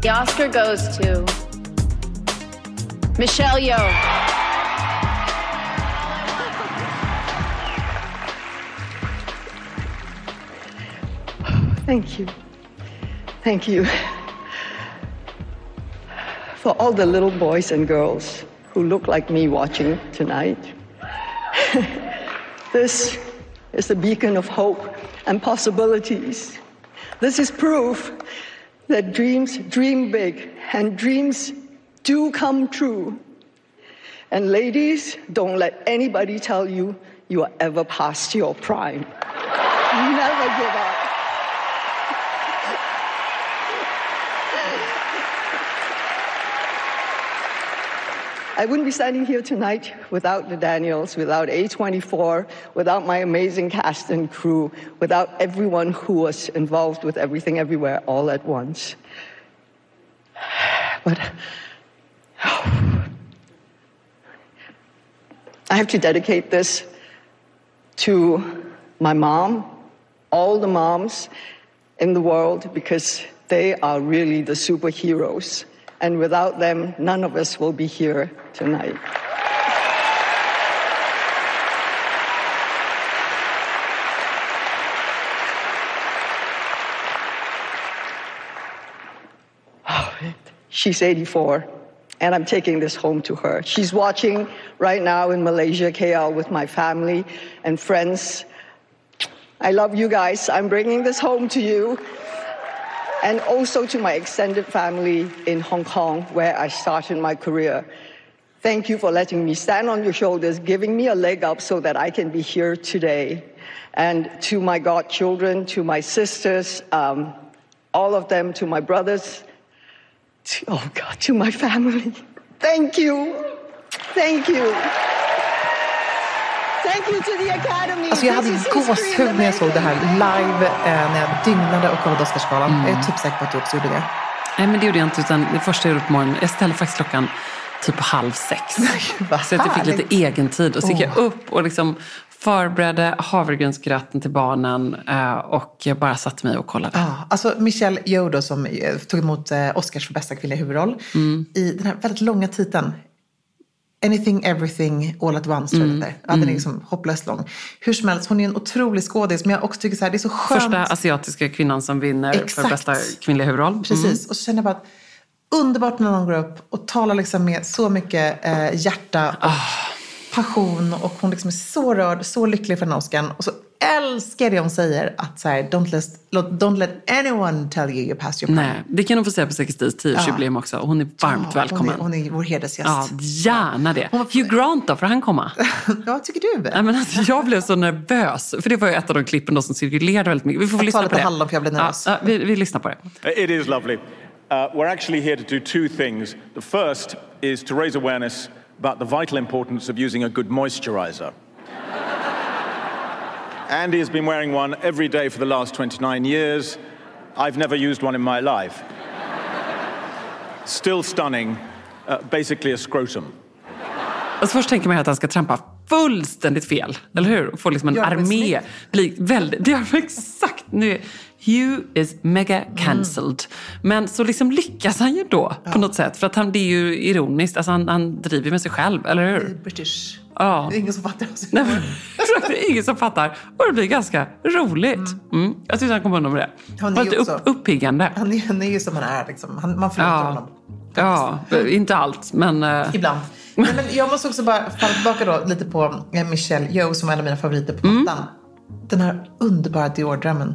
The Oscar goes to Michelle Yeoh. Thank you. Thank you for all the little boys and girls who look like me watching tonight. this is a beacon of hope and possibilities. This is proof that dreams dream big and dreams do come true. And ladies, don't let anybody tell you you are ever past your prime. Never give up. I wouldn't be standing here tonight without the Daniels, without A24, without my amazing cast and crew, without everyone who was involved with everything everywhere all at once. But I have to dedicate this to my mom, all the moms in the world, because they are really the superheroes. And without them, none of us will be here tonight. She's 84, and I'm taking this home to her. She's watching right now in Malaysia, KL, with my family and friends. I love you guys. I'm bringing this home to you and also to my extended family in Hong Kong, where I started my career. Thank you for letting me stand on your shoulders, giving me a leg up so that I can be here today. And to my godchildren, to my sisters, um, all of them, to my brothers, to, oh God, to my family. Thank you. Thank you. Alltså jag hade gåshud när jag såg det här live, eh, när jag dygnade och kollade Oscarsgalan. Mm. Jag är typ säker på att du också gjorde det. Nej, men det gjorde jag inte. Utan det första jag gjorde på morgonen, jag ställde faktiskt klockan typ halv sex. så att jag fick lite egen tid. Och så gick jag upp och liksom förberedde havregrynsgröten till barnen. eh, Och jag bara satte mig och kollade. Ja, alltså Michelle Yeoh som eh, tog emot eh, Oscars för bästa kvinnliga huvudroll. Mm. I den här väldigt långa titeln. Anything, everything, all at once tror jag Mm. Ja, den är liksom hopplöst lång. Hur som helst, hon är en otrolig skådis. Men jag också tycker så här, det är så skönt. Första asiatiska kvinnan som vinner för Exakt. bästa kvinnliga huvudroll. Mm. Precis, och så känner jag bara att underbart när någon går upp och talar liksom med så mycket eh, hjärta och Ah. passion och hon liksom är så rörd, så lycklig för den Oscarn. Och så älskar det hon säger att så här, don't, let, don't let anyone tell you you're past your prime. Nej, det kan hon få säga på 60 10-årsjubileum också. Hon är varmt Ja, välkommen. Hon är, hon är vår hedersgäst. Ja, gärna det. Hon var- Hugh Grant då, får han komma? ja, vad tycker du? Nej, men alltså, jag blev så nervös. För det var ju ett av de klippen då som cirkulerade väldigt mycket. Vi får Jag lyssna på det. hallon för jag blir nervös. Ja, ja, vi, vi lyssnar på det. It is lovely. Uh, we're actually here to do two things. The first is to raise awareness about the vital importance of using a good moisturizer. Andy has been wearing one every day for the last 29 years. I've never used one in my life. Still stunning, uh, basically a scrotum. Alltså först tänker man att han ska trampa fullständigt fel, eller hur? Och få liksom en armé. Bli väldigt, det gör exakt. Nu Hugh is mega cancelled. Men så liksom lyckas han ju då på något sätt. För att han, det är ju ironiskt. Alltså han, han driver med sig själv, eller hur? British. Ja. Det är ingen som fattar. Nej, men, det är ingen som fattar. Och det blir ganska roligt. Mm. Jag tyckte han kom undan med det. Han är Var ju lite också- upp, uppiggande. Han är, han är ju som han är. Liksom. Han, man förlåter Ja. honom. Ja, inte allt, men... eh, Ibland. Nej, men jag måste också bara falla tillbaka då lite på eh, Michelle Yeoh som är en av mina favoriter på Mm. Den här underbara Dior-drömmen.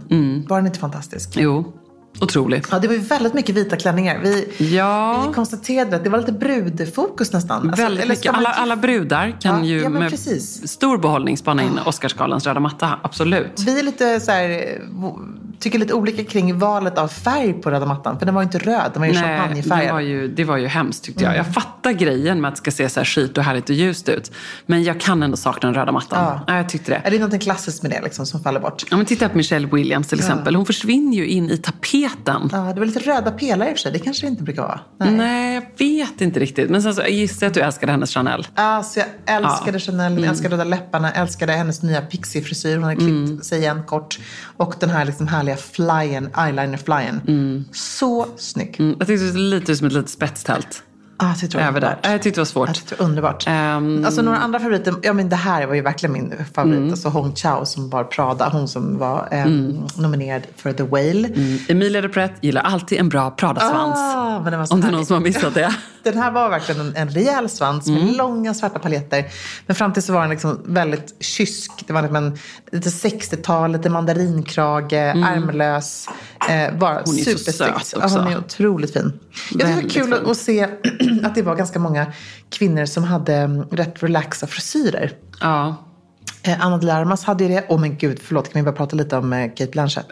Var den inte fantastisk? Jo. Otrolig. Ja, det var ju väldigt mycket vita klänningar. Vi, Ja. vi konstaterade att det var lite brudfokus nästan. Alltså, Väldigt mycket. man- Alla, alla brudar kan Ja, ju ja, med precis. stor behållning spana in Oscarsgalans röda matta. Absolut. Vi är lite så här, tycker lite olika kring valet av färg på röda mattan. För den var ju inte röd, den var ju Nej, det champagnefärgad. var, ju, det var ju hemskt tyckte Mm. jag. Jag fattar grejen med att det ska se så här skit och härligt och ljust ut. Men jag kan ändå sakna den röda mattan. Ja. Ja. jag tyckte det. Är det något klassiskt med det liksom, som faller bort? Ja, men titta på Michelle Williams till exempel. Hon försvinner ju in i tapeten. Ja, det var lite röda pelare i och för sig. Det kanske det inte brukar vara. Nej. jag vet inte riktigt. Men sen så jag gissar att du älskade hennes Chanel. Alltså, jag älskade Ja. Chanel, jag älskade röda läpparna, älskade hennes nya pixie-frisyr. Hon hade klippt sig igen kort. Och den här liksom härliga flyen, eyeliner-flyen. Så snygg. Mm, jag tyckte det lite som ett litet spetstält. Ah, jag tyckte det var Över där. Jag tyckte det var svårt. Jag tyckte det var underbart. Ehm, Alltså några andra favoriter, ja men det här var ju verkligen min favorit. Alltså Hong Chao som bar Prada, hon som var ehm, nominerad för The Whale. Mm. Emilia de Pret gillar alltid en bra Prada-svans. Ah, Om det är någon som har missat det. Den här var verkligen en, en rejäl svans med Mm. långa svarta paljetter. Men fram till så var den liksom väldigt kysk. Det var liksom en, lite 60-tal, lite mandarinkrage, ärmlös. Eh, bara Mm. Hon är så supersnyggt. söt Ja, också. hon är otroligt fin. Jag tycker det var kul att, fin. att se att det var ganska många kvinnor som hade mm, rätt relaxa frisyrer. Ja. Eh, Anna de Armas hade ju det. Åh men gud, förlåt, kan vi bara prata lite om eh, Kate Blanchett?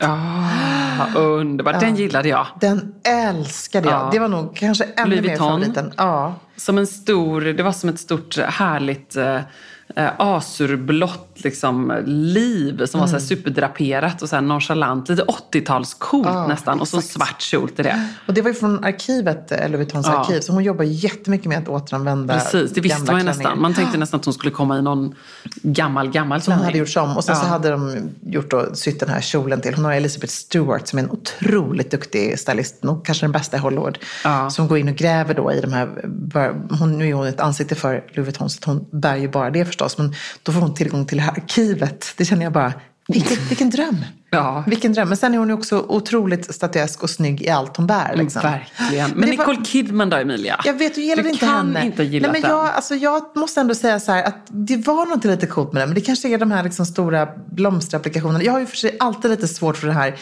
Ah, underbart. Den gillade jag. Den älskade jag. Ja. Det var nog kanske ännu mer favoriten. Ja. Som en stor, det var som ett stort härligt eh, eh, liksom, liv som var så här superdraperat och så nonchalant. Lite 80-talscoolt nästan. Och så en svart kjol till det. Och det var ju från arkivet, eh, Louis Vuittons Ja. arkiv. Så hon jobbar jättemycket med att återanvända Precis, det visste man ju klänningar. nästan. Man tänkte nästan att hon skulle komma i någon gammal, gammal Som hon klänning. hade gjort om. Och sen så Ja. hade de gjort då, sytt den här kjolen till. Hon har Elizabeth Stewart som är en otroligt duktig stylist. Nog kanske den bästa i Hollywood. Ja. Som går in och gräver då i de här. Hon, nu är hon ett ansikte för Louis Vuitton så hon bär ju bara det förstås. Men då får hon tillgång till här arkivet. Det känner jag bara, vilken, vilken dröm. Ja. Vilken dröm. Men sen är hon ju också otroligt statuesk och snygg i allt hon bär. Liksom. Verkligen. Men, Men det var- Nicole Kidman då, Emilia? Jag vet, du gillar du inte kan henne. inte gilla Nej, men den. jag, alltså, jag måste ändå säga så här att det var något lite coolt med den. Men det kanske är de här liksom stora blomsterapplikationerna. Jag har ju för sig alltid lite svårt för det här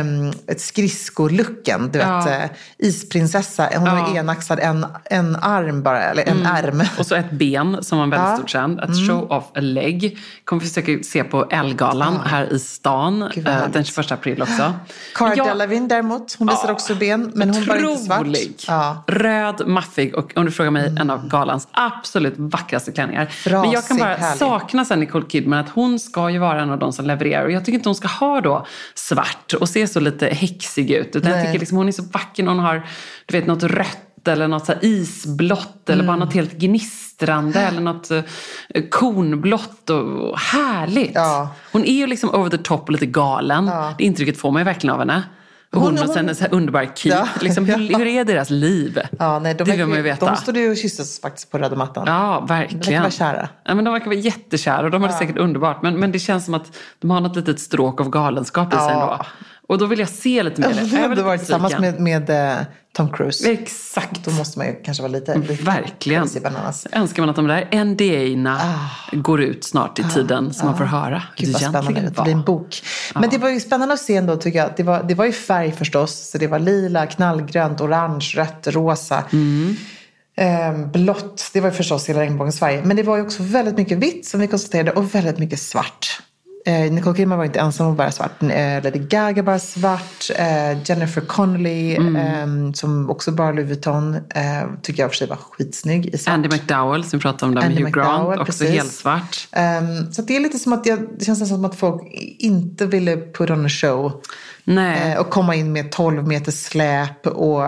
um, skridsko-looken. Du Ja. vet, eh, isprinsessa. Hon har Ja. enaxad en, en arm bara, eller en ärm. Och så ett ben som var väldigt Ja. stort trend. Att show off a leg. Kommer vi försöka se på Ellegalan här i stan. Gud, eh, den 21 april också. Cara jag- Delevingne däremot, hon visar Ja. också ben. Men hon var inte svart. Ja. Röd, maffig och om du frågar mig en av galans absolut vackraste klänningar. Frasig, Men jag kan bara härlig. sakna sen Nicole Kidman att hon ska ju vara en av de som levererar. Och jag tycker inte hon ska ha då svart och se så lite häxig ut. Utan jag tycker liksom hon är så vacker när hon har du vet, något rött eller något så isblått eller Mm. bara något helt gnistrande eller något uh, kornblått och, och härligt. Ja. Hon är ju liksom over the top och lite galen. Ja. Det intrycket får man ju verkligen av henne. Och hon, Hon- och hon- sen en så här underbar Keith. Ja. Liksom, hur, hur är deras liv? Ja, nej, de det vill man ju veta. De stod ju och kysstes faktiskt på röda mattan. Ja, De verkar verkligen. vara kära. Ja, men de verkar vara jättekära och de har det säkert underbart. Men, men det känns som att de har något litet stråk av galenskap i sig ändå. Och då vill jag se lite mer. Jag du hade varit tillsammans med, med eh, Tom Cruise. Exakt. Då måste man ju kanske vara lite... lite Verkligen. Önskar man att de där NDA-erna går ut snart i tiden så man får höra Ah. Gud hur vad spännande, egentligen det blir en var. bok. Men det var ju spännande att se ändå tycker jag. Det var, det var ju färg förstås. Så det var lila, knallgrönt, orange, rött, rosa. Mm. Ehm, blått, det var ju förstås hela regnbågens färg. Men det var ju också väldigt mycket vitt som vi konstaterade och väldigt mycket svart. Eh, Nicole Kidman var inte ensam om att bära svart. Eh, Lady Gaga bar svart. Eh, Jennifer Connelly Mm. ehm, som också bar Louis Vuitton. Eh, tycker jag för sig var skitsnygg i svart. Andy McDowell som vi pratade om där med Andy Hugh Grant. McDowell, också precis. helt svart. Ehm, så det är lite som att jag, det känns som att folk inte ville put on a show. Eh, och komma in med 12 meter släp och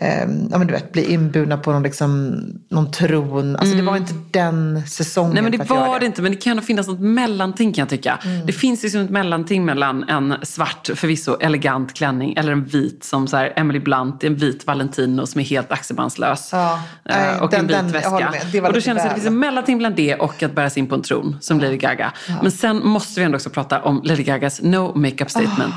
ehm, ja, men du vet, bli inburna på någon, liksom, någon tron. Alltså det var inte den säsongen Mm. Nej men det var det inte, men det kan nog finnas något mellanting kan jag tycka. Mm. Det finns liksom ett mellanting mellan en svart, förvisso elegant klänning eller en vit som så här Emily Blunt, en vit Valentino som är helt axelbandslös. Ja. Eh, och den- en vit den- väska. Det och då kändes det att det finns en mellanting bland det och att bära sig in på en tron som Lady Gaga. Men sen måste vi ändå också prata om Lady Gagas No Makeup Statement.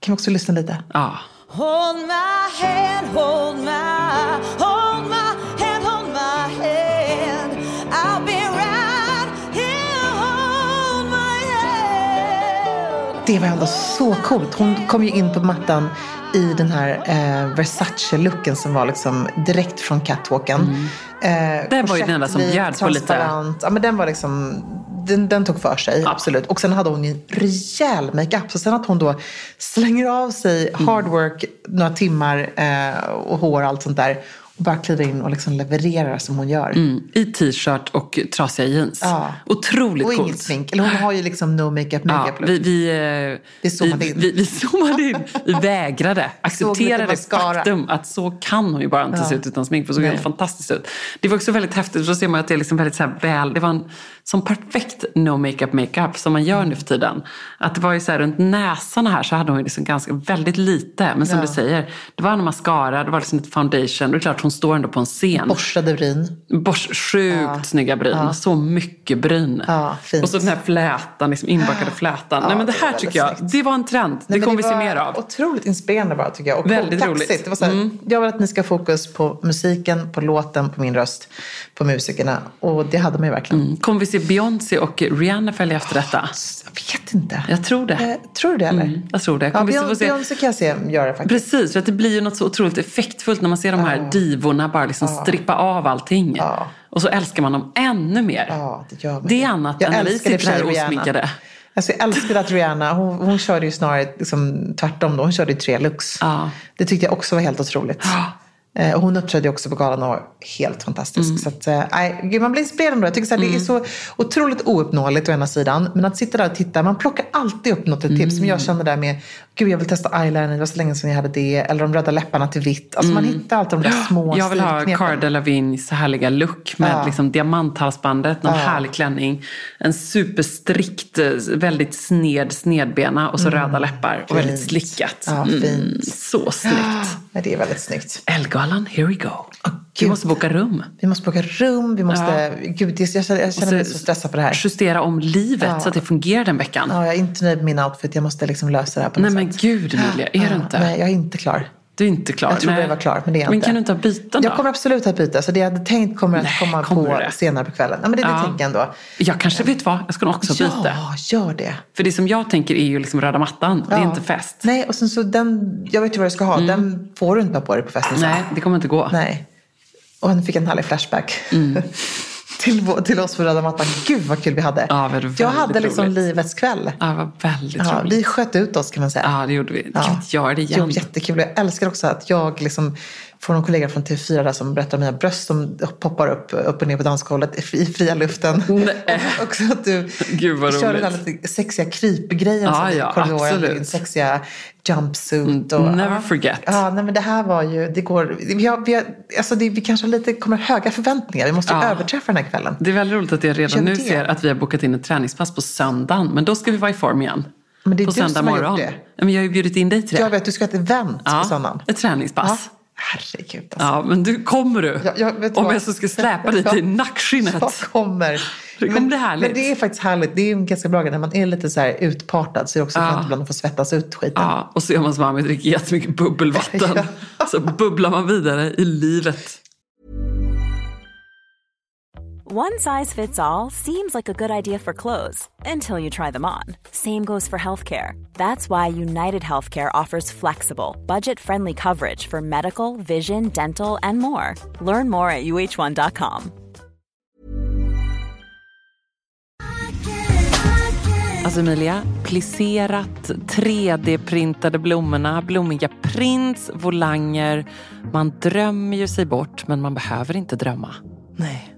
Kan vi också lyssna lite? Ja. Hold my hand, hold my, hold my hand, hold my hand. I'll be right here, hold my hand. Det var ändå så coolt. Hon kom ju in på mattan i den här eh, Versace-looken som var liksom direkt från catwalken. Eh, Den var ju den enda som bjöd på lite-. Ja, men den var liksom, den, den tog för sig, absolut. Och sen hade hon ju en rejäl makeup. Så sen att hon då slänger av sig Mm. hard work några timmar eh, och hår och allt sånt där. Och bara kliver in och liksom levererar som hon gör. Mm, I t-shirt och trasiga jeans. Ja. Otroligt Och coolt. inget smink. Eller hon har ju liksom no makeup, Ja, makeup look. vi, vi, eh, Vi zoomade vi, in. Vi, vi zoomade in. Vi vägrade Såg acceptera lite det mascara. faktum att så kan hon ju bara inte se ut utan smink. För så Nej. helt fantastiskt ut. Det var också väldigt häftigt. För då ser man att det är liksom väldigt så här väl. Det var en som perfekt no makeup makeup som man gör nu för tiden. Att det var ju så här runt näsarna här så hade hon liksom ganska, väldigt lite. Men som Ja. du säger, det var en mascara, det var liksom lite foundation. Det är klart hon står ändå på en scen. Borstade bryn. Bors, sjukt snygga bryn. Så mycket bryn. Ja, fint. Och så den här flätan, liksom inbakade flätan. Nej men det det är här tycker jag, snyggt. det var en trend. Det kommer vi se mer av. Otroligt inspirerande bara tycker jag. Och Väldigt roligt. Mm. Det var så här, Jag vill att ni ska ha fokus på musiken, på låten, på min röst, på musikerna. Och det hade man ju verkligen. Mm. Kommer vi se Beyoncé och Rihanna följa efter detta? Jag vet inte. Jag tror det. Eh, tror du det eller? Mm, jag tror det. Ja, Beyoncé, se- Beyoncé kan jag se göra det faktiskt. Precis, för att det blir ju något så otroligt effektfullt när man ser de här divorna bara liksom strippa av allting. Ja. Och så älskar man dem ännu mer. Ja, det gör man. Det är annat Jag än när vi sitter här osminkade. Alltså, jag älskade att Rihanna, hon, hon körde ju snarare liksom, tvärtom då. Hon körde ju tre looks. Ja. Det tyckte jag också var helt otroligt. Och hon uppträdde också på galan och var helt fantastisk. Mm. Så att, eh, nej, gud, man blir inspirerad ändå. Jag tycker så här, det är så otroligt ouppnåeligt å ena sidan. Men att sitta där och titta, man plockar alltid upp något tips. Som Mm. jag kände där med, gud jag vill testa eyeliner, det var så länge sedan jag hade det. Eller de röda läpparna till vitt. Alltså man hittar alltid de där små Mm. Jag vill ha. Cara Delevingnes härliga look med Ja. liksom diamanthalsbandet, någon härlig klänning, en superstrikt, eh, väldigt sned snedbena och så röda läppar och väldigt Mm. Slickat. Ja, fint. så snyggt. Nej, det är väldigt snyggt. Elgalan, here we go. vi gud. måste boka rum. Vi måste boka rum, vi måste... Gud, det- jag känner, jag känner mig så stressad för det här. Justera om livet Ja. så att det fungerar den veckan. Ja, jag är inte nöjd med min outfit. Jag måste liksom lösa det här på Nej något men sätt. gud Emilia, är du Ja, inte? Nej, jag är inte klar. Du är inte klar? Jag trodde jag var klar, men det är jag Men inte. kan du inte ha byten då? Jag kommer absolut att byta. Så det jag hade tänkt kommer att Nej, komma kommer på det? senare på kvällen. Ja, men det, det Ja. tänker jag ändå. Jag kanske, vet vad, jag ska nog också byta. Ja, gör det. För det som jag tänker är ju liksom röda mattan, det är Ja. inte fest. Nej, och sen så den, jag vet ju vad du ska ha. Den får du inte ha på dig på festen. Nej, det kommer inte gå. Nej. Och nu fick jag en härlig flashback. Mm. till, till oss på röda mattan. Gud vad kul vi hade. Ja, det jag hade liksom roligt. livets kväll. Ja, det var väldigt Ja, roligt. vi sköt ut oss kan man säga. Ja, det gjorde vi. Kan vi inte göra det igen? Jo, jättekul. Jag älskar också att jag liksom får någon kollega från TV4 där som berättar om mina bröst som poppar upp, upp och ner på dansgolvet i fria luften. Och också att du Gud, vad kör den här lite sexiga krypgrejen som ja, i korridoren. Din sexiga jumpsuit. Och, Never forget. Ja, nej, men det här var ju, det går, vi, har, vi, har, alltså det, vi kanske har lite, kommer höga förväntningar. Vi måste ju Ja. överträffa den här kvällen. Det är väldigt roligt att jag Kör redan vi nu det? ser att vi har bokat in ett träningspass på söndagen. Men då ska vi vara i form igen. Men det är på du söndag som har gjort morgon. det. Men jag har ju bjudit in dig till det. Jag vet, du ska ha ett event ja, på söndagen. ett träningspass. Ja. Herregud alltså. Ja, men du kommer du. Ja, jag vet Om vad. jag så ska släpa dig till nackskinnet. Jag kommer. Det kommer men, bli härligt. Men det är faktiskt härligt. Det är en ganska bra grej. När man är lite så här utpartad så är det också Ja. skönt ibland att få svettas ut skiten. Ja, och så gör man som Ami, dricker jättemycket bubbelvatten. Så bubblar man vidare i livet. One size fits all seems like a good idea for clothes until you try them on. Same goes for healthcare. That's why United Healthcare offers flexible, budget friendly coverage for medical, vision, dental, and more. Learn more at uh1.com. Alltså Emilia, plisserat, 3D-printade blommorna, blommiga prints, volanger. Man drömmer ju sig bort, men man behöver inte drömma. Nej.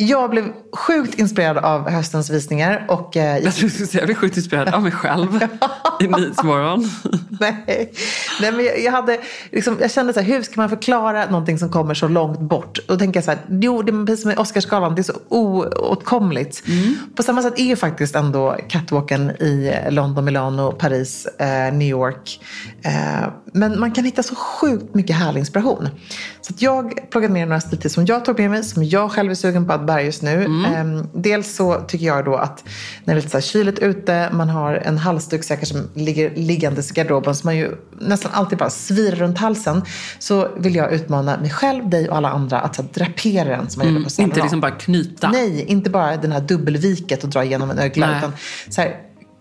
Jag blev sjukt inspirerad av höstens visningar och eh, Jag trodde du skulle säga jag blev sjukt inspirerad av mig själv i Nyhetsmorgon. Nej, Nej men jag, jag, hade, liksom, jag kände så här, hur ska man förklara någonting som kommer så långt bort? Och tänker jag så här, jo, det är precis som med Oscarsgalan, det är så oåtkomligt. På samma sätt är ju faktiskt ändå catwalken i London, Milano, Paris, eh, New York. Eh, men man kan hitta så sjukt mycket härlig inspiration. Så jag plockade med några stiltips som jag tog med mig, som jag själv är sugen på att bära just nu. Eh, dels så tycker jag då att när det är lite så här kyligt ute, man har en halsduk som ligger liggandes i garderoben som man ju nästan alltid bara svirar runt halsen. Så vill jag utmana mig själv, dig och alla andra att så drapera den som man gjorde på Saint Inte liksom bara knyta. Nej, inte bara den här dubbelviket och dra igenom en ögla. Utan så här,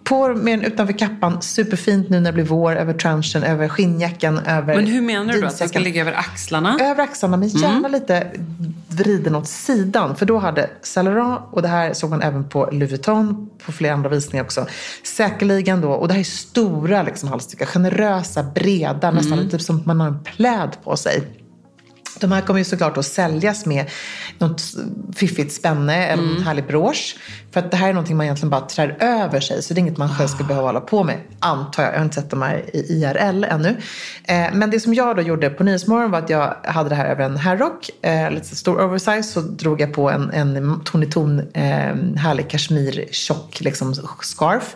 på den utanför kappan, superfint nu när det blir vår, över trenchen, över skinnjackan, över Men hur menar du då? Att den ska ligga över axlarna? Över axlarna, men gärna lite vriden åt sidan. För då hade Saint Laurent, och det här såg man även på Louis Vuitton, på flera andra visningar också, säkerligen då, och det här är stora liksom, halsdukar, generösa, breda, nästan typ som att man har en pläd på sig. De här kommer ju såklart att säljas med något fiffigt spänne eller Mm. en härlig brosch. För att det här är någonting man egentligen bara trär över sig. Så det är inget man själv ska Ah. behöva hålla på med. Antar jag. Jag har inte sett de här i IRL ännu. Eh, men det som jag då gjorde på Nyhetsmorgon var att jag hade det här över en herrrock. Eh, lite stor oversize. Så drog jag på en, en ton i ton eh, härlig kashmir tjock liksom, scarf.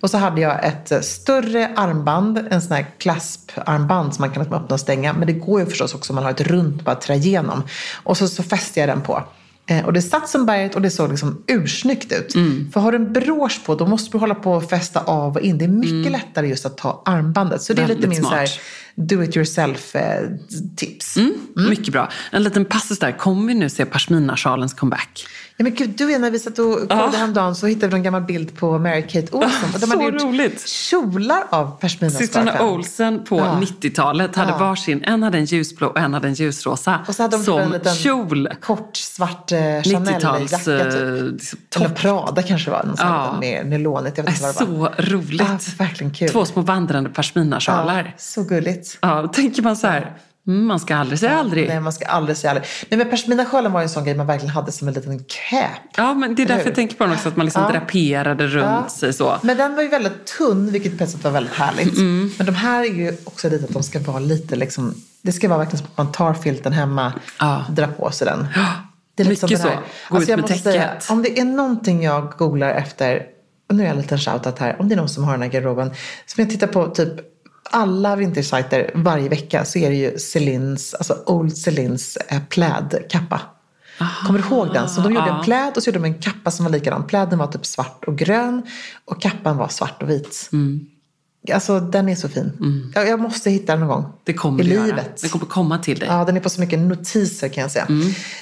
Och så hade jag ett större armband. En sån här clasp-armband som man kan öppna och stänga. Men det går ju förstås också om man har ett runt bara att trä igenom. Och så, så fäste jag den på. Eh, och det satt som berget och det såg liksom ursnyggt ut. Mm. För har du en brosch på då måste du hålla på och fästa av och in. Det är mycket lättare just att ta armbandet. Så det är lite Mm. Väldigt min så här. Do it yourself eh, tips. Mm. Mycket bra. En liten passus där. Kommer vi nu se pashmina-sjalens comeback? Ja, men gud, du är när vi satt och kollade häromdagen så hittade vi en gammal bild på Mary-Kate Olsen. Och de så hade gjort roligt. kjolar av Systrarna pashminascarfen. Olsen på Ja. 90-talet hade Ja. varsin. En hade en ljusblå och en hade en ljusrosa. Och så hade de som en liten kjol. kort svart eh, 90-tals Chanel-jacka. Typ. eh, Eller. Prada kanske var. Någon liten mer nylonigt. Jag vet inte vad det var. Så roligt. Ja, verkligen kul. Två små vandrande pashminasjalar. Ja, så gulligt. Ja, då tänker man så här, mm, man ska aldrig säga aldrig. Nej, man ska aldrig säga aldrig. Nej, men pashminasjalen var ju en sån grej man verkligen hade som en liten cap. Ja, men det är därför jag tänker på den också, att man liksom Ja. draperade runt Ja. sig så. Men den var ju väldigt tunn, vilket på ett var väldigt härligt. Mm. Men de här är ju också lite att de ska vara lite liksom, det ska vara verkligen som att man tar filten hemma, Ja. drar på sig den. Det är Mycket den så. Gå ut jag med måste säga, täcket. om det är någonting jag googlar efter, och nu är jag en liten shoutout här, om det är någon som har den här garderoben, som jag tittar på typ alla vintersajter varje vecka så är det ju Celines, alltså Old Celines eh, plädkappa. Kommer du ihåg den? Så de gjorde en pläd och så gjorde de en kappa som var likadan. Pläden var typ svart och grön och kappan var svart och vit. Mm. Alltså den är så fin. Jag, jag måste hitta den någon gång. Det kommer I det göra. livet. Det kommer komma till dig. Ja, den är på så mycket notiser kan jag säga.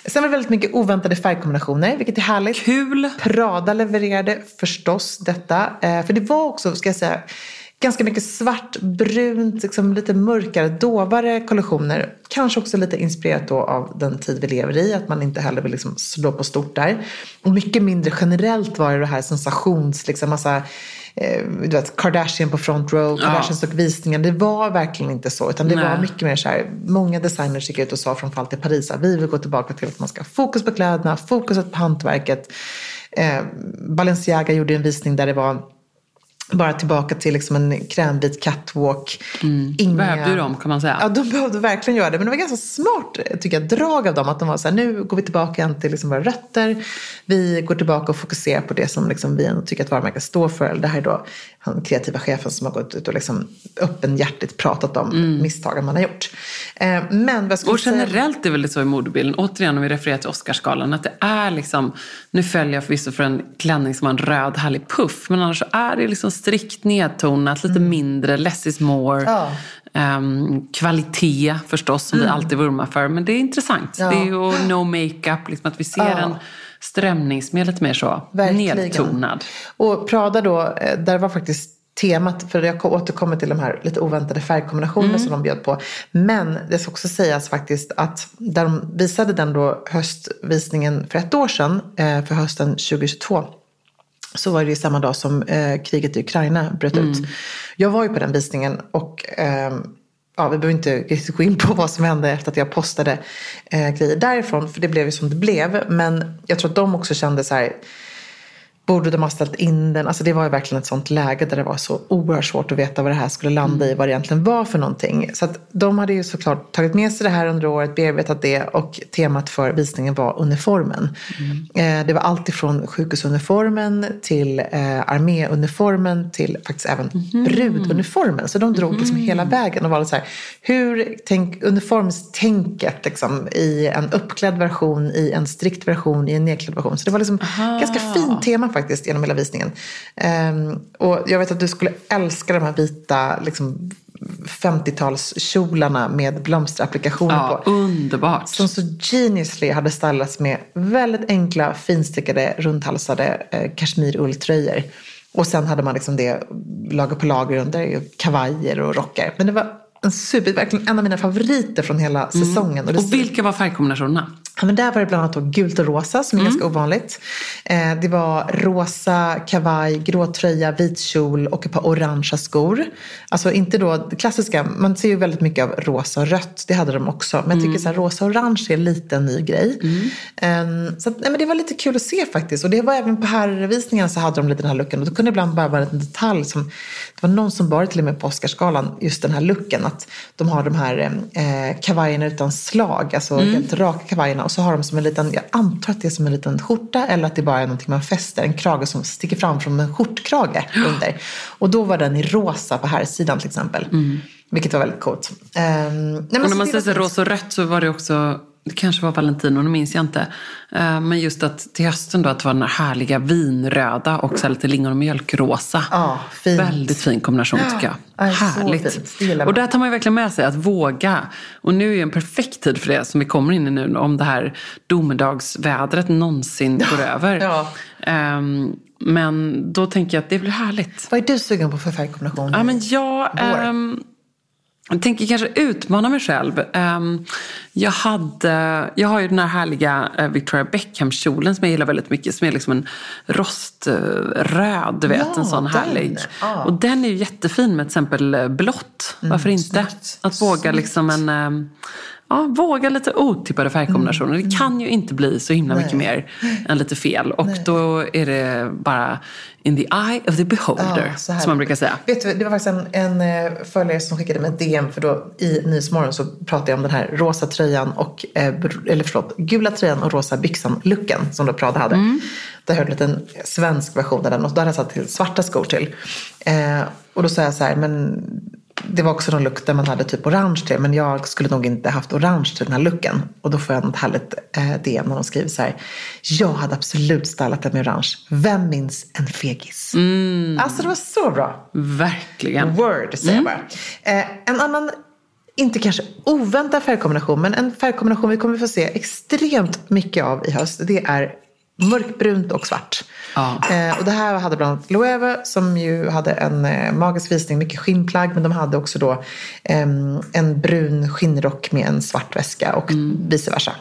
Sen var det väldigt mycket oväntade färgkombinationer, vilket är härligt. Kul! Prada levererade förstås detta. Eh, för det var också, ska jag säga, ganska mycket svart, brunt, liksom lite mörkare, dovare kollektioner. Kanske också lite inspirerat då av den tid vi lever i, att man inte heller vill liksom slå på stort där. Och mycket mindre generellt var det det här sensations, liksom massa eh, du vet, Kardashian på front row, Kardashians och visningen. Det var verkligen inte så. Utan det Nej. var mycket mer så här, många designers gick ut och sa från fall till Paris att vi vill gå tillbaka till att man ska ha fokus på kläderna, fokuset på hantverket. Eh, Balenciaga gjorde en visning där det var bara tillbaka till liksom en krämvit catwalk. Inga... Behövde ju dem kan man säga. Ja, de behövde verkligen göra det. Men det var ganska smart tycker jag, drag av dem. Att de var så här, nu går vi tillbaka igen till liksom våra rötter. Vi går tillbaka och fokuserar på det som liksom vi ändå tycker att varumärket står för. Det här är då han kreativa chefen som har gått ut och liksom öppenhjärtigt pratat om misstagen man har gjort. Eh, men Och generellt är väl det så i modebilden, återigen om vi refererar till Oscarsgalan, att det är liksom, nu följer jag förvisso för en klänning som har en röd härlig puff, men annars så är det liksom strikt nedtonat, lite mindre, less is more. Mm. Ja. Ehm, kvalitet förstås, som vi alltid vurmar för. Men det är intressant. Ja. Det är ju no makeup, liksom att vi ser Ja. en strömning som är lite mer så Verkligen. nedtonad. Och Prada då, eh, där var faktiskt temat, för jag återkommer till de här lite oväntade färgkombinationerna som de bjöd på. Men det ska också sägas faktiskt att där de visade den då höstvisningen för ett år sedan, eh, för hösten 2022, så var det ju samma dag som eh, kriget i Ukraina bröt ut. Jag var ju på den visningen och ehm, ja, vi behöver inte gå in på vad som hände efter att jag postade eh, grejer därifrån, för det blev ju som det blev. Men jag tror att de också kände så här, borde de ha ställt in den? Alltså det var ju verkligen ett sånt läge där det var så oerhört svårt att veta vad det här skulle landa i, vad det egentligen var för någonting. Så att de hade ju såklart tagit med sig det här under året, bearbetat det och temat för visningen var uniformen. Eh, det var allt ifrån sjukhusuniformen till eh, arméuniformen till faktiskt även bruduniformen. Så de drog liksom hela vägen och var lite så här, hur tänk, uniformstänket liksom, i en uppklädd version, i en strikt version, i en nedklädd version. Så det var liksom ganska fint tema faktiskt genom hela visningen. Ehm, och jag vet att du skulle älska de här vita liksom, 50-talskjolarna med blomsterapplikationer Ja, på. underbart. Som så geniusly hade stylats med väldigt enkla, finstickade, rundhalsade eh, kashmirulltröjor. Och sen hade man liksom det lager på lager under, kavajer och rockar. Men det var en super, verkligen en av mina favoriter från hela säsongen. det Och vilka var färgkombinationerna? Ja, men där var det bland annat då gult och rosa som är ganska ovanligt. Eh, det var rosa kavaj, grå tröja, vit kjol och ett par orangea skor. Alltså inte då klassiska, man ser ju väldigt mycket av rosa och rött, det hade de också. Men jag tycker så här, rosa och orange är lite en ny grej. Eh, så att, nej, men det var lite kul att se faktiskt. Och det var även på herrvisningarna så hade de lite den här looken. Och då kunde det ibland bara vara en detalj som, det var någon som bar till och med på Oscarsgalan, just den här looken. Att de har de här eh, kavajerna utan slag, alltså helt raka kavajerna. Och så har de som en liten, jag antar att det är som en liten skjorta eller att det bara är någonting man fäster. En krage som sticker fram från en skjortkrage under. Och då var den i rosa på här sidan till exempel. Vilket var väldigt coolt. Ehm, nej, Och när man säger rosa och rött så var det också, det kanske var Valentino, nu minns jag inte. Eh, Men just att till hösten då att det var den här härliga vinröda och så lite lingon och mjölkrosa. Ja, fint. Väldigt fin kombination tycker jag. Ja, Härligt. Och där tar man ju verkligen med sig att våga. Och nu är ju en perfekt tid för det som vi kommer in i nu om det här domedagsvädret någonsin går över. Ja. Ehm, men då tänker jag att det blir härligt. Vad är du sugen på för färgkombination? Ja, men jag, Vår. Ehm, jag tänker kanske utmana mig själv. Ehm, jag, hade, jag har ju den här härliga eh, Victoria Beckham-kjolen som jag gillar väldigt mycket. Som är liksom en roströd, du vet. Ja, en sån den. härlig. Ja. Och den är ju jättefin med till exempel eh, blått. Varför inte? snyggt. Att våga liksom en... Ja, våga lite otippade färgkombinationer. Det kan ju inte bli så himla mycket mer än lite fel. Och då är det bara in the eye of the beholder, Ja, som man brukar säga. Vet du, det var faktiskt en, en eh, följare som skickade mig ett DM för då i Nyhetsmorgon så pratade jag om den här rosa tröjan och, eh, eller förlåt, gula tröjan och rosa byxan-looken som då Prada hade. Mm. Där hörde jag en liten svensk version av den och då hade jag satt till svarta skor till. Eh, och då sa jag så här, men det var också någon look där man hade typ orange till men jag skulle nog inte haft orange till den här looken. Och då får jag något härligt eh, DM när de skriver så här, jag hade absolut stylat den med orange. Vem minns en fegis? Alltså det var så bra. Verkligen. Word, säger jag bara. Eh, en annan, inte kanske oväntad färgkombination, men en färgkombination vi kommer få se extremt mycket av i höst. Det är mörkbrunt och svart. Ja. Eh, och det här hade bland annat Loewe som ju hade en eh, magisk visning, mycket skinnplagg. Men de hade också då ehm, en brun skinnrock med en svart väska och vice versa.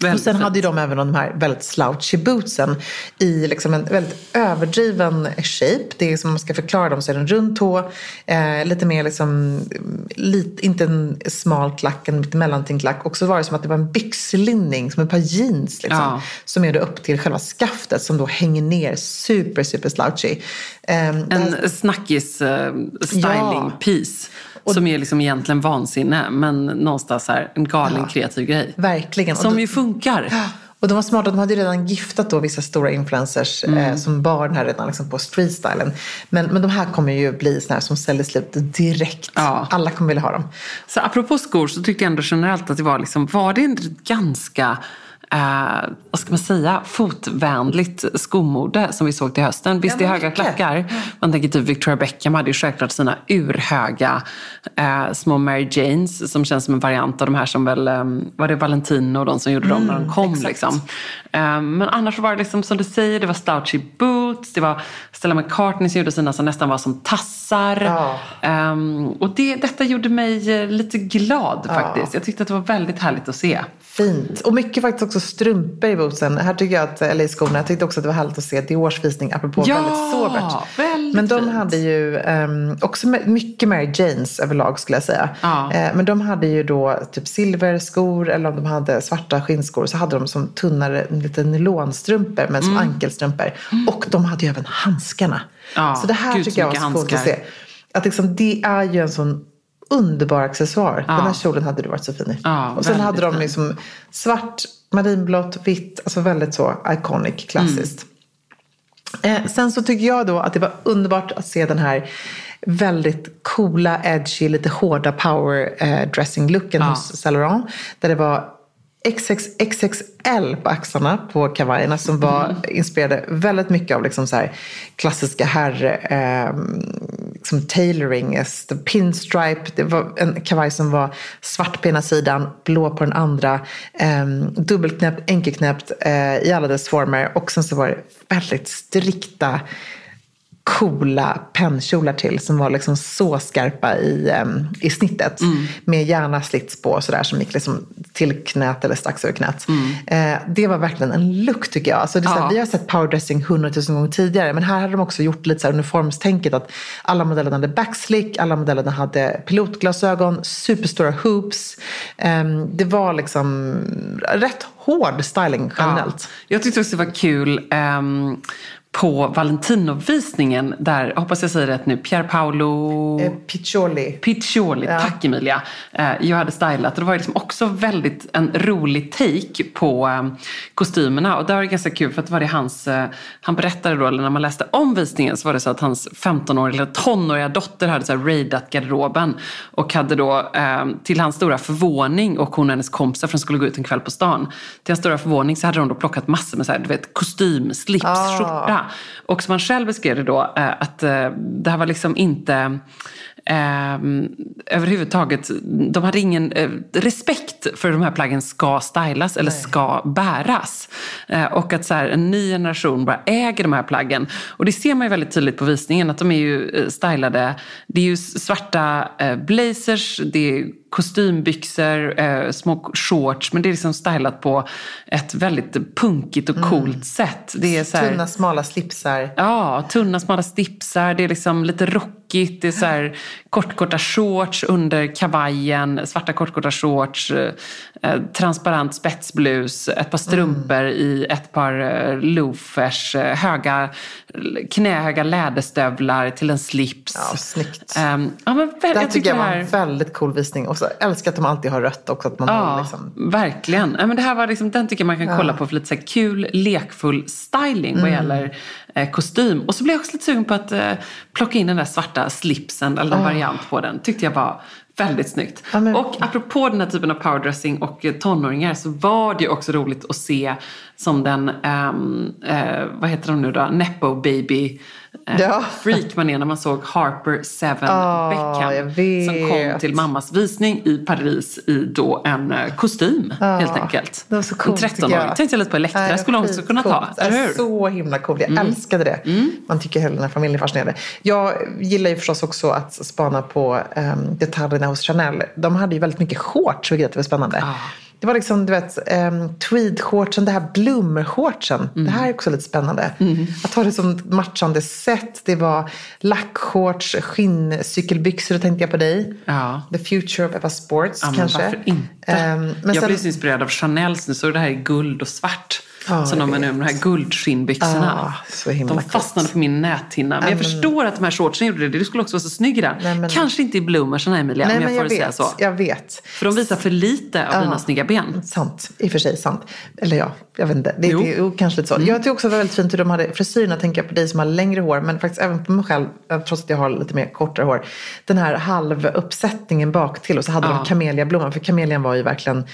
Och Väldigt sen fint. hade ju de även de här väldigt slouchy bootsen i liksom en väldigt överdriven shape. Det är som man ska förklara dem så är det en rund tå, eh, lite mer liksom lite, inte en smal klack, en mellantingklack. Och så var det som att det var en byxlinning, som ett par jeans. Liksom, Ja. Som är upp till själva skaftet som då hänger ner super, super slouchy. Ehm, En snackis eh, styling Ja. piece. Som är liksom egentligen vansinne, men någonstans här, en galen kreativ grej. Verkligen. Och Som då- ju funkar. Och de var smarta, de hade ju redan giftat då vissa stora influencers Mm. eh, som bar den här redan liksom på streetstylen. Men, men de här kommer ju bli såna här som säljer slut direkt. Ja. Alla kommer vilja ha dem. Så apropå skor så tyckte jag ändå generellt att det var liksom, var det inte ganska Eh, vad ska man säga, fotvänligt skomode som vi såg till hösten. Visst, det är höga klackar. Man tänker typ Victoria Beckham hade ju självklart sina urhöga eh, små Mary Janes som känns som en variant av de här som väl, eh, var det Valentino och de som gjorde dem när de kom. Liksom. Eh, men annars var det liksom som du säger, det var slouchy boots, det var Stella McCartney som gjorde sina som nästan var som tassar. Ja. Ehm, och det, detta gjorde mig eh, lite glad faktiskt. Jag tyckte att det var väldigt härligt att se. Fint. Och mycket faktiskt också strumpor i bootsen. Här tycker jag att, eller i skorna, jag tyckte också att det var härligt att se Diors visning apropå Ja, väldigt sobert. väldigt Men de fint. hade ju ehm, också mycket Mary Janes överlag skulle jag säga. Ja. Eh, men de hade ju då typ silverskor eller om de hade svarta skinnskor så hade de som tunnare lite nylonstrumpor men som ankelstrumpor. Och de hade ju även handskarna. Mm. Ja, så det här gud, tycker jag var så coolt att se. Att liksom, det är ju en sån underbar accessoar. Ja. Den här kjolen hade du varit så fin i. Ja, och sen hade de liksom svart, marinblått, vitt. Alltså väldigt så iconic, klassiskt. Eh, sen så tycker jag då att det var underbart att se den här väldigt coola, edgy, lite hårda power eh, dressing looken hos Saint Laurent. Där det var XXXXL på axlarna på kavajerna som var inspirerade väldigt mycket av liksom så här klassiska herr eh, som tailoring, pinstripe. Det var en kavaj som var svart på ena sidan, blå på den andra. Eh, dubbelknäppt, enkelknäppt eh, i alla dess former. Och sen så var det väldigt strikta coola pennkjolar till som var liksom så skarpa i, em, i snittet. Med gärna slits på sådär som gick liksom till knät eller strax över knät. Eh, det var verkligen en look tycker jag. Alltså det är så här, Ja. Vi har sett powerdressing hundratusen gånger tidigare men här hade de också gjort lite uniformstänket att alla modellerna hade backslick, alla modellerna hade pilotglasögon, superstora hoops. Em, det var liksom rätt hård styling generellt. Ja. Jag tyckte också det var kul ehm, på Valentino-visningen där, hoppas jag säger rätt nu, Pier Paolo Eh, Piccioli. Piccioli, tack Emilia. Eh, jag hade stylat och det var liksom också väldigt en rolig take på eh, kostymerna. Och där var det ganska kul för att det var det hans, eh, han berättade då, eller när man läste om visningen så var det så att hans 15-åriga eller tonåriga dotter hade så här raidat garderoben. Och hade då till hans stora förvåning och hon och hennes kompisar för de skulle gå ut en kväll på stan. Till hans stora förvåning så hade de då plockat massor med så här, du vet, kostym, slips, skjorta. Och som han själv beskrev det då, eh, att eh, det här var liksom inte eh, överhuvudtaget, de hade ingen eh, respekt för hur de här plaggen ska stylas eller ska bäras. Eh, och att så här, en ny generation bara äger de här plaggen. Och det ser man ju väldigt tydligt på visningen, att de är ju eh, stylade, det är ju svarta eh, blazers, det är kostymbyxor, eh, små shorts, men det är liksom stylat på ett väldigt punkigt och coolt sätt. Det är så här, Tunna smala slipsar. Ja, tunna smala slipsar. Det är liksom lite rockigt. Det är så här kortkorta shorts under kavajen. Svarta kortkorta shorts. Eh, transparent spetsblus. Ett par strumpor i ett par eh, loafers. Eh, höga, knähöga läderstövlar till en slips. Ja, snyggt. Ehm, ja, men Det jag tycker jag det var en väldigt cool visning. Och så älskar att de alltid har rött också. Att man Ja, har liksom... verkligen. Ja, men det här var liksom, den tycker jag man kan kolla på för lite så kul, lekfull styling Mm. vad gäller kostym. Och så blev jag också lite sugen på att eh, plocka in den där svarta slipsen, eller en variant på den. Tyckte jag var väldigt snyggt. Ja, men- Och apropå den här typen av powerdressing och eh, tonåringar så var det ju också roligt att se som den, ehm, eh, vad heter de nu då, Nepo baby eh, Ja. freak man är när man såg Harper Seven Ah, Beckham. Som kom till mammas visning i Paris i då en eh, kostym helt enkelt. Det var så coolt en tycker 13-åring. jag. Tänkte jag lite på Elektra, Nej, skulle hon också kunna ta. Eller hur? Mm. Så himla coolt. Jag älskade det. Man tycker hela den här familjen är fascinerande. Jag gillar ju förstås också att spana på um, detaljerna hos Chanel. De hade ju väldigt mycket shorts, vilket var spännande. Ah. Det var liksom, du vet, um, tweedshortsen, det här blommershortsen. Det här är också lite spännande. Att ha det som matchande set. Det var lackshorts, skinncykelbyxor, då tänkte jag på dig. Ja. The future of Eva Sports Ja, men kanske. varför inte? Ehm, men jag sen, blev så inspirerad av Chanels nu, så det här är guld och svart. Ja, som de är nu de här guldskinnbyxorna. Ah, de fastnade på min näthinna. Men jag förstår att de här shortsen gjorde det. Du skulle också vara så snygg i den. Nej, men- Kanske inte i bloomersen Emilia, nej, om jag jag får säga vet. så. Jag vet. För de visar för lite av dina snygga ben. Sant, i och för sig sant. Eller ja, jag vet inte. Det, Jo. det, jo, kanske lite så. Jag tycker också det var väldigt fint hur de hade frisyrerna, tänker jag på dig som har längre hår, men faktiskt även på mig själv, eh, trots att jag har lite mer kortare hår. Den här halvuppsättningen bak till och så hade Ja. de kameliablomman, för kamelian var ju verkligen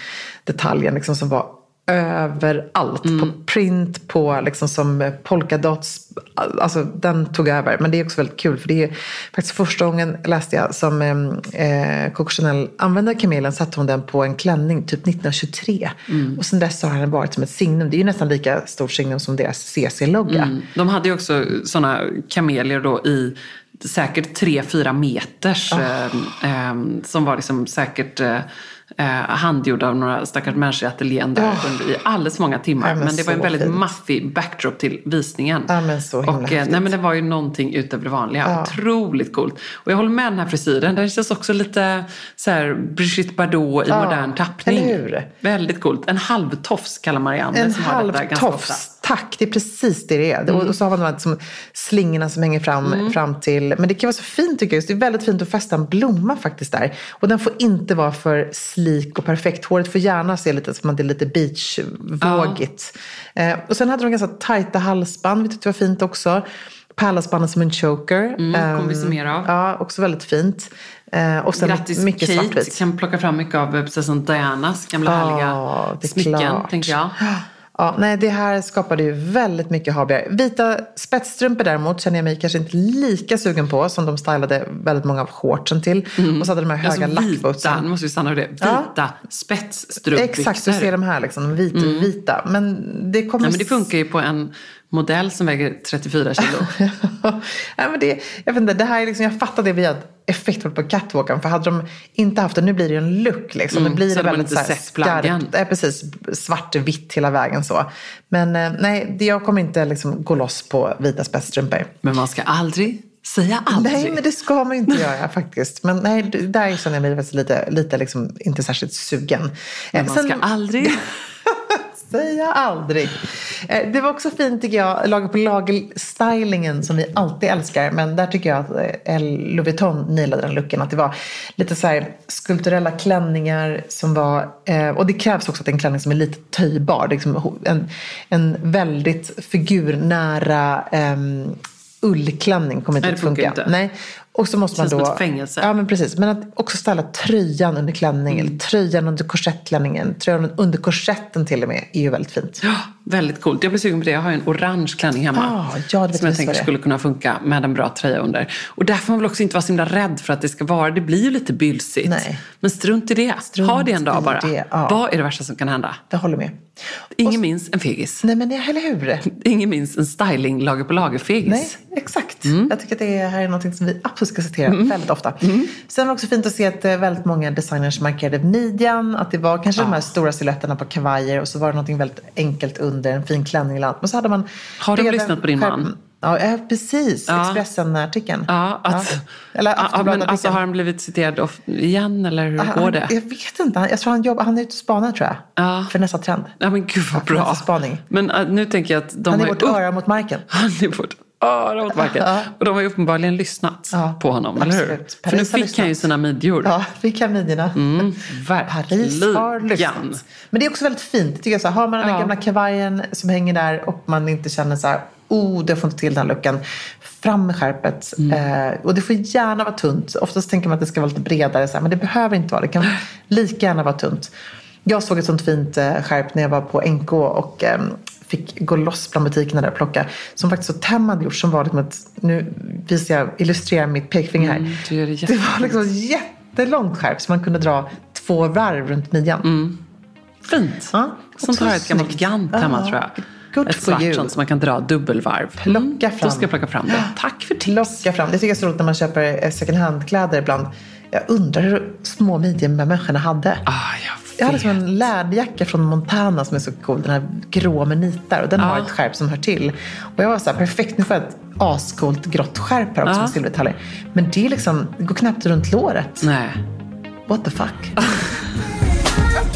detaljen liksom som var överallt. På print, på liksom som polkadots. Alltså den tog över. Men det är också väldigt kul för det är faktiskt första gången läste jag som eh, Coco Chanel använde kamelen satte hon den på en klänning typ 1923. Och sen dess har den varit som ett signum. Det är ju nästan lika stort signum som deras CC-logga. Mm. De hade ju också sådana kamelier då i säkert tre fyra meters. Ah. Eh, eh, som var liksom säkert eh, eh, handgjorda av några stackars människor i ateljén där under, i alldeles många timmar. Ja, men men, det var en väldigt fint. maffig backdrop till visningen. Ja, men så himla och, eh, nej, men det var ju någonting utöver det vanliga. Otroligt coolt. Och jag håller med den här frisyren. Den känns också lite så här Brigitte Bardot i Ja, modern tappning. Väldigt coolt. En halvtofs kallar Marianne En som Tack, det är precis det det är. Och, och så har man de här liksom, slingorna som hänger fram, Mm. fram till. Men det kan vara så fint tycker jag. Just Det är väldigt fint att fästa en blomma faktiskt där. Och den får inte vara för slik och perfekt. Håret får gärna se lite som att det är lite beachvågigt. Eh, och sen hade de ganska tajta halsband, vilket var fint också. Pärlhalsbandet som en choker. Mm, kommer vi se Ehm, mer av. Ja, också väldigt fint. Eh, och sen Grattis mycket Kate, svartvitt. kan plocka fram mycket av eh, prinsessan Dianas gamla Ja, härliga det är smycken, klart. tänker jag. Ja, nej, det här skapade ju väldigt mycket habigar. Vita spetsstrumpor däremot känner jag mig kanske inte lika sugen på som de stylade väldigt många av shortsen till. Och så hade de här höga Alltså vita, nu måste vi stanna vid det. Ja. Vita spetsstrumpbyxor. Exakt, du ser de här liksom, vit, vita. Men det kommer... Nej, men det funkar ju på en modell som väger 34 kilo. Nej, men det, jag, vet inte, det här är liksom, jag fattar det via effekten på catwalken. För hade de inte haft det, nu blir det ju en look. Liksom. Mm, nu blir så det väldigt så här skarpt. Nej, precis. Svart-vitt hela vägen så. Men eh, nej, det, jag kommer inte liksom gå loss på vita spetsstrumpor. Men man ska aldrig säga aldrig. Nej, men det ska man inte göra faktiskt. Men nej, det- där känner jag mig lite, lite liksom, inte särskilt sugen. Men Eh, man sen- ska aldrig... Säga aldrig. Eh, Det var också fint tycker jag, lager på lager-stylingen som vi alltid älskar. Men där tycker jag att eh, Louis Vuitton nailade den looken. Att det var lite så här skulpturella klänningar som var, eh, och det krävs också att det är en klänning som är lite töjbar. Liksom en, en väldigt figurnära um, ullklänning kommer inte Nej, att funka. inte. Nej. Och så måste man då... som ett fängelse. Ja, men precis. Men att också ställa tröjan under klänningen, Mm. eller tröjan under korsettklänningen, tröjan under korsetten till och med, är ju väldigt fint. Ja, väldigt coolt. Jag blir sugen på det. Jag har ju en orange klänning hemma. Ah, ja, som jag tänker skulle kunna funka med en bra tröja under. Och där får man väl också inte vara så himla rädd för att det ska vara, det blir ju lite bylsigt. Nej. Men strunt i det. Strunt ha det en dag bara. det, ja. Vad är det värsta som kan hända? Jag håller med. Ingen minns en fegis. Nej, men eller hur? Ingen minns en styling lager på lager-fegis. Nej, exakt. Mm. Jag tycker att det här är något som vi absolut ska citera väldigt ofta. Sen var det också fint att se att eh, väldigt många designers markerade midjan. Att det var kanske de här stora silhuetterna på kavajer och så var det något väldigt enkelt under, en fin klänning eller annat. Men så hade man... Har breda lyssnat på din man? Ja, eh, precis. Expressen-artikeln. Ja, att, Ja. Eller ja, men alltså, har han blivit citerad of- igen eller hur Han- går det? Jag vet inte. Jag tror han jobbar, han är ute och spanar tror jag. Ja. För nästa trend. Ja men gud vad bra. spaning. Men äh, nu tänker jag att de Han är har vårt upp- öra mot marken. Han är vårt öra mot marken. Ja. Och de har ju uppenbarligen lyssnat på honom, eller hur? absolut. För nu Paris fick han ju sina midjor. Ja, fick han midjorna. Mm, Paris har lyssnat. Men det är också väldigt fint. Tycker jag, så här, har man den Ja. gamla kavajen som hänger där och man inte känner så här, oh, det får inte till den luckan. Fram med skärpet. Mm. Eh, och det får gärna vara tunt. Oftast tänker man att det ska vara lite bredare, så här, men det behöver inte vara. Det kan lika gärna vara tunt. Jag såg ett sånt fint eh, skärp när jag var på NK och eh, fick gå loss bland butikerna där och plocka. Som faktiskt så Tem hade gjort som var liksom ett, nu visar jag, illustrerar mitt pekfinger här. Mm, du gör det det var liksom ett jättelångt skärp som man kunde dra två varv runt midjan. Fint. Ja, Sånt har jag ett gammalt gant hemma Ja, tror jag. Good ett svart sånt som man kan dra dubbelvarv. Plocka fram. Då ska jag plocka fram det. Tack för tips. Plocka fram. Det tycker jag är så roligt när man köper eh, second hand-kläder ibland. Jag undrar hur små midjor de här människorna hade. Ah, jag Jag hade som en läderjacka från Montana som är så cool. Den här grå med nitar. Och den Ja. har ett skärp som hör till. Och jag var så här, perfekt, nu får jag ett ascoolt grått skärp här också Ja. med silverdetaljer. Men det är liksom, det går knappt runt låret. Nej. What the fuck?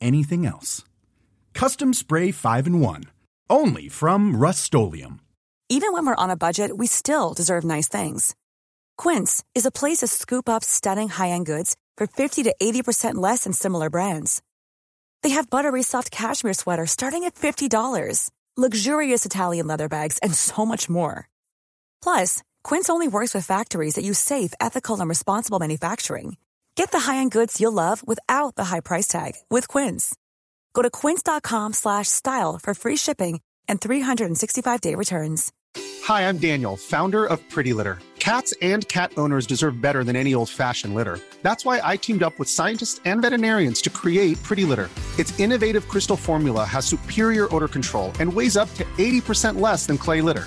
anything else. Custom Spray 5 in 1. Only from Rust Even when we're on a budget, we still deserve nice things. Quince is a place to scoop up stunning high-end goods for 50 to 80% less than similar brands. They have buttery soft cashmere sweaters starting at $50, luxurious Italian leather bags, and so much more. Plus, Quince only works with factories that use safe, ethical, and responsible manufacturing. Get the high-end goods you'll love without the high price tag with Quince. Go to quince.com slash style for free shipping and 365-day returns. Hi, I'm Daniel, founder of Pretty Litter. Cats and cat owners deserve better than any old fashioned litter. That's why I teamed up with scientists and veterinarians to create Pretty Litter. Its innovative crystal formula has superior odor control and weighs up to 80% less than clay litter.